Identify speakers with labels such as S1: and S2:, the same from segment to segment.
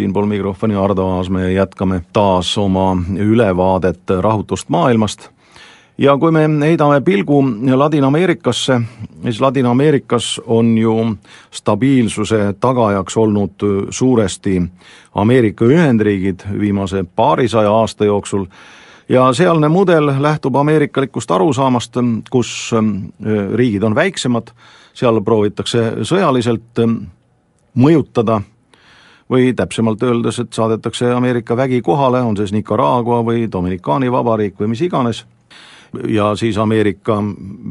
S1: siinpool mikrofoni Ardo Aas, me jätkame taas oma ülevaadet rahutust maailmast. Ja kui me heidame pilgu Ladina-Ameerikasse, siis Ladina-Ameerikas on ju stabiilsuse tagajaks olnud suuresti Ameerika Ühendriigid viimase paarisaja aasta jooksul ja sealne mudel lähtub ameerikalikust arusaamast, kus riigid on väiksemad, seal proovitakse sõjaliselt mõjutada või täpsemalt öeldes, et saadetakse Ameerika vägi kohale, on see siis Nicaragua või Dominikaani vabariik või mis iganes, ja siis Ameerika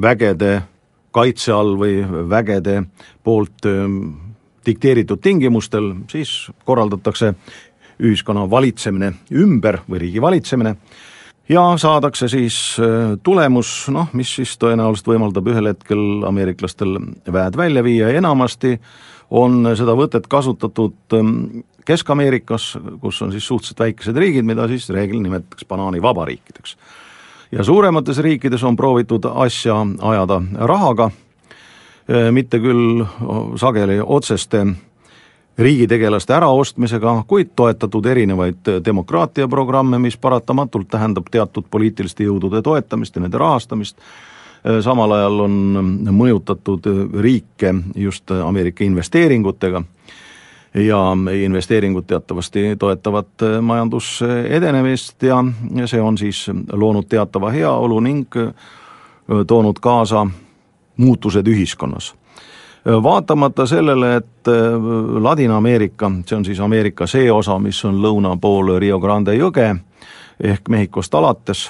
S1: vägede kaitse all või vägede poolt dikteeritud tingimustel, siis korraldatakse ühiskonna valitsemine ümber või riigi valitsemine ja saadakse siis tulemus, noh, mis siis tõenäoliselt võimaldab ühel hetkel ameeriklastel väed välja viia ja enamasti on seda võtet kasutatud Kesk-Ameerikas, kus on siis suhteliselt väikesed riigid, mida siis reeglina nimetatakse banaanivabariikideks. ja suuremates riikides on proovitud asja ajada rahaga, mitte küll sageli otseste riigitegelaste äraostmisega, kuid toetatud erinevaid demokraatiaprogramme, mis paratamatult tähendab teatud poliitiliste jõudude toetamist ja nende rahastamist, samal ajal on mõjutatud riike just Ameerika investeeringutega ja investeeringud teatavasti toetavad majanduse edenemist ja see on siis loonud teatava heaolu ning toonud kaasa muutused ühiskonnas vaatamata sellele, et Ladina-Ameerika, see on siis Ameerika see osa, mis on lõuna pool Rio Grande jõge ehk Mehhikost alates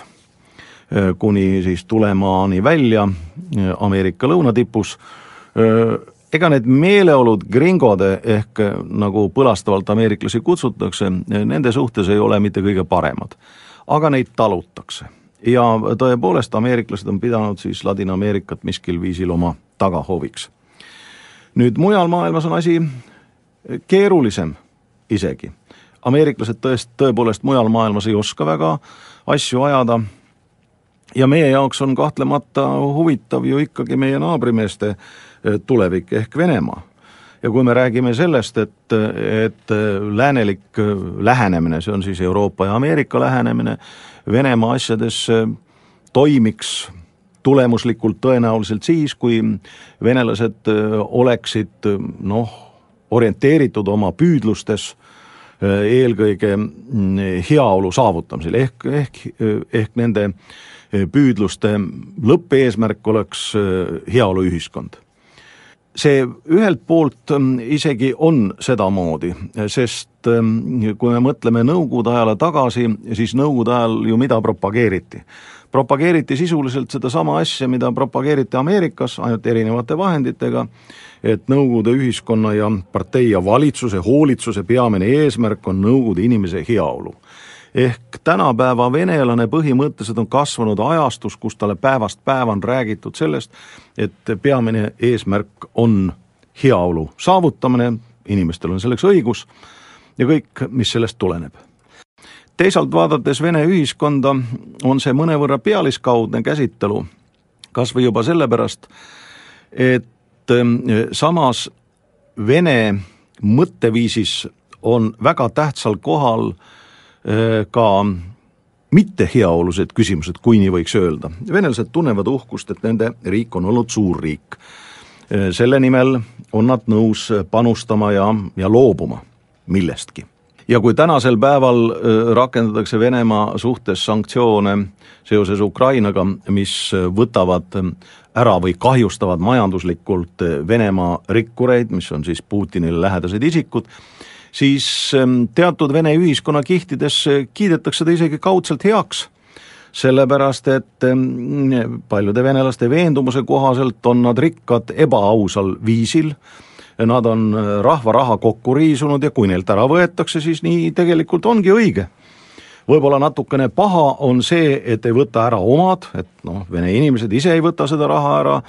S1: kuni siis tulemaani välja Ameerika lõunatipus, ega need meeleolud gringode ehk nagu põlastavalt ameeriklasi kutsutakse, nende suhtes ei ole mitte kõige paremad. aga neid talutakse ja tõepoolest, ameeriklased on pidanud siis Ladina-Ameerikat miskil viisil oma tagahooviks. Nüüd mujal maailmas on asi keerulisem isegi. ameeriklased tõest-, tõepoolest mujal maailmas ei oska väga asju ajada ja meie jaoks on kahtlemata huvitav ju ikkagi meie naabrimeeste eh, tulevik ehk Venemaa. ja kui me räägime sellest, et, et läänelik eh, lähenemine, see on siis Euroopa ja Ameerika lähenemine, Venemaa asjades toimiks tulemuslikult tõenäoliselt siis, kui venelased eh, oleksid noh, orienteeritud oma püüdlustes eelkõige mm, heaolu saavutamisel ehk, ehk, ehk nende püüdluste lõppeesmärk oleks äh, heaoluühiskond. see ühelt poolt ähm, isegi on sedamoodi, sest ähm, kui me mõtleme Nõukogude ajale tagasi, siis Nõukogude ajal ju mida propageeriti? Propageeriti sisuliselt sedasama asja, mida propageeriti Ameerikas, ainult erinevate vahenditega, et Nõukogude ühiskonna ja partei ja valitsuse hoolitsuse peamine eesmärk on Nõukogude inimese heaolu ehk tänapäeva venelane põhimõtteliselt on kasvanud ajastus, kus talle päevast päeva on räägitud sellest, et peamine eesmärk on heaolu saavutamine, inimestel on selleks õigus ja kõik, mis sellest tuleneb. Teisalt vaadates Vene ühiskonda, on see mõnevõrra pealiskaudne käsitelu, kas või juba sellepärast, et samas Vene mõtteviisis on väga tähtsal kohal Äh, ka mitte heaolused küsimused, kui nii võiks öelda. venelased tunnevad uhkust, et nende riik on olnud suurriik. Äh, selle nimel on nad nõus panustama ja, ja loobuma millestki. Ja kui tänasel päeval äh, rakendatakse Venemaa suhtes sanktsioone seoses Ukrainaga, mis võtavad ära või kahjustavad majanduslikult Venemaa rikkureid, mis on siis Putinile lähedased isikud, siis ähm, teatud Vene ühiskonnakihtides äh, kiidetakse ta isegi kaudselt heaks. Sellepärast, et ähm, paljude venelaste veendumuse kohaselt on nad rikkad ebaausal viisil, nad on äh, rahva raha kokku riisunud ja kui neilt ära võetakse, siis nii tegelikult ongi õige. võib-olla natukene paha on see, et ei võta ära omad, et noh, vene inimesed ise ei võta seda raha ära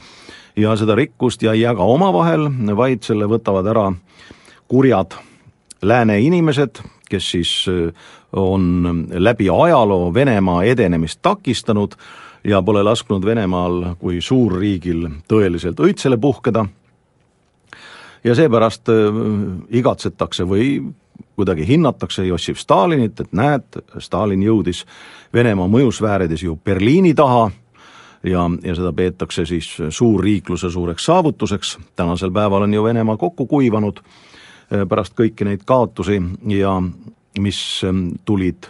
S1: ja seda rikkust ja ei jaga omavahel, vaid selle võtavad ära kurjad lääne inimesed, kes siis äh, on läbi ajaloo Venemaa edenemist takistanud ja pole lasknud Venemaal kui suurriigil tõeliselt õitsele puhkeda ja seepärast igatsetakse või kuidagi hinnatakse Jossif Stalinit, et näed, Stalin jõudis Venemaa mõjusfäärides ju Berliini taha ja, ja seda peetakse siis suurriikluse suureks saavutuseks, tänasel päeval on ju Venemaa kokku kuivanud pärast kõiki neid kaotusi ja mis tulid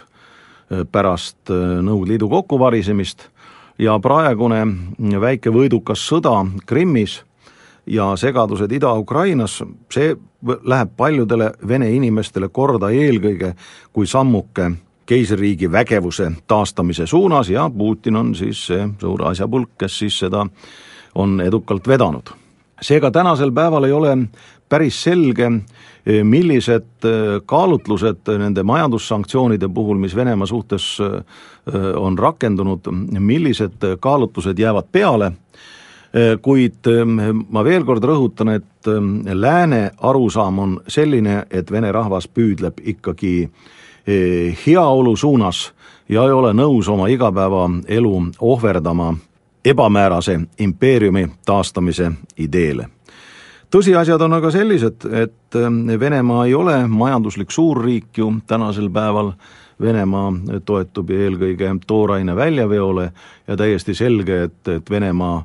S1: pärast Nõukogude Liidu kokkuvarisemist ja praegune väike võidukas sõda Krimmis ja segadused Ida-Ukrainas, see läheb paljudele vene inimestele korda eelkõige kui sammuke keisririigi vägevuse taastamise suunas ja Putin on siis see suur asjapulk, kes siis seda on edukalt vedanud. seega tänasel päeval ei ole päris selge, millised kaalutlused nende majandussanktsioonide puhul, mis Venemaa suhtes on rakendunud, millised kaalutlused jäävad peale Äh, kuid ähm, ma veel kord rõhutan, et ähm, lääne arusaam on selline, et vene rahvas püüdleb ikkagi äh, heaolu suunas ja ei ole nõus oma igapäevaelu ohverdama ebamäärase impeeriumi taastamise ideele. tõsiasjad on aga sellised, et ähm, Venemaa ei ole majanduslik suurriik ju tänasel päeval Venemaa toetub eelkõige tooraine väljaveole ja täiesti selge, et, et Venemaa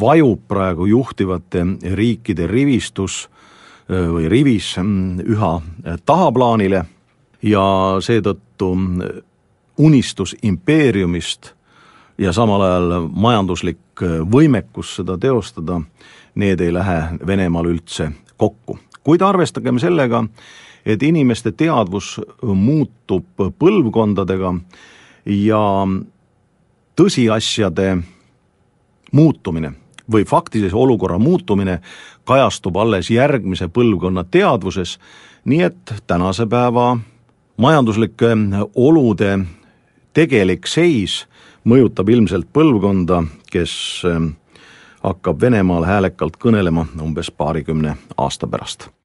S1: vajub praegu juhtivate riikide rivistus või rivis üha tahaplaanile ja seetõttu unistus impeeriumist ja samal ajal majanduslik võimekus seda teostada, need ei lähe Venemaal üldse kokku. kuid arvestagem sellega, et inimeste teadvus muutub põlvkondadega ja tõsiasjade muutumine või faktilise olukorra muutumine kajastub alles järgmise põlvkonna teadvuses, nii et tänase päeva majanduslike olude tegelik seis mõjutab ilmselt põlvkonda, kes hakkab Venemaal häälekalt kõnelema umbes paarikümne aasta pärast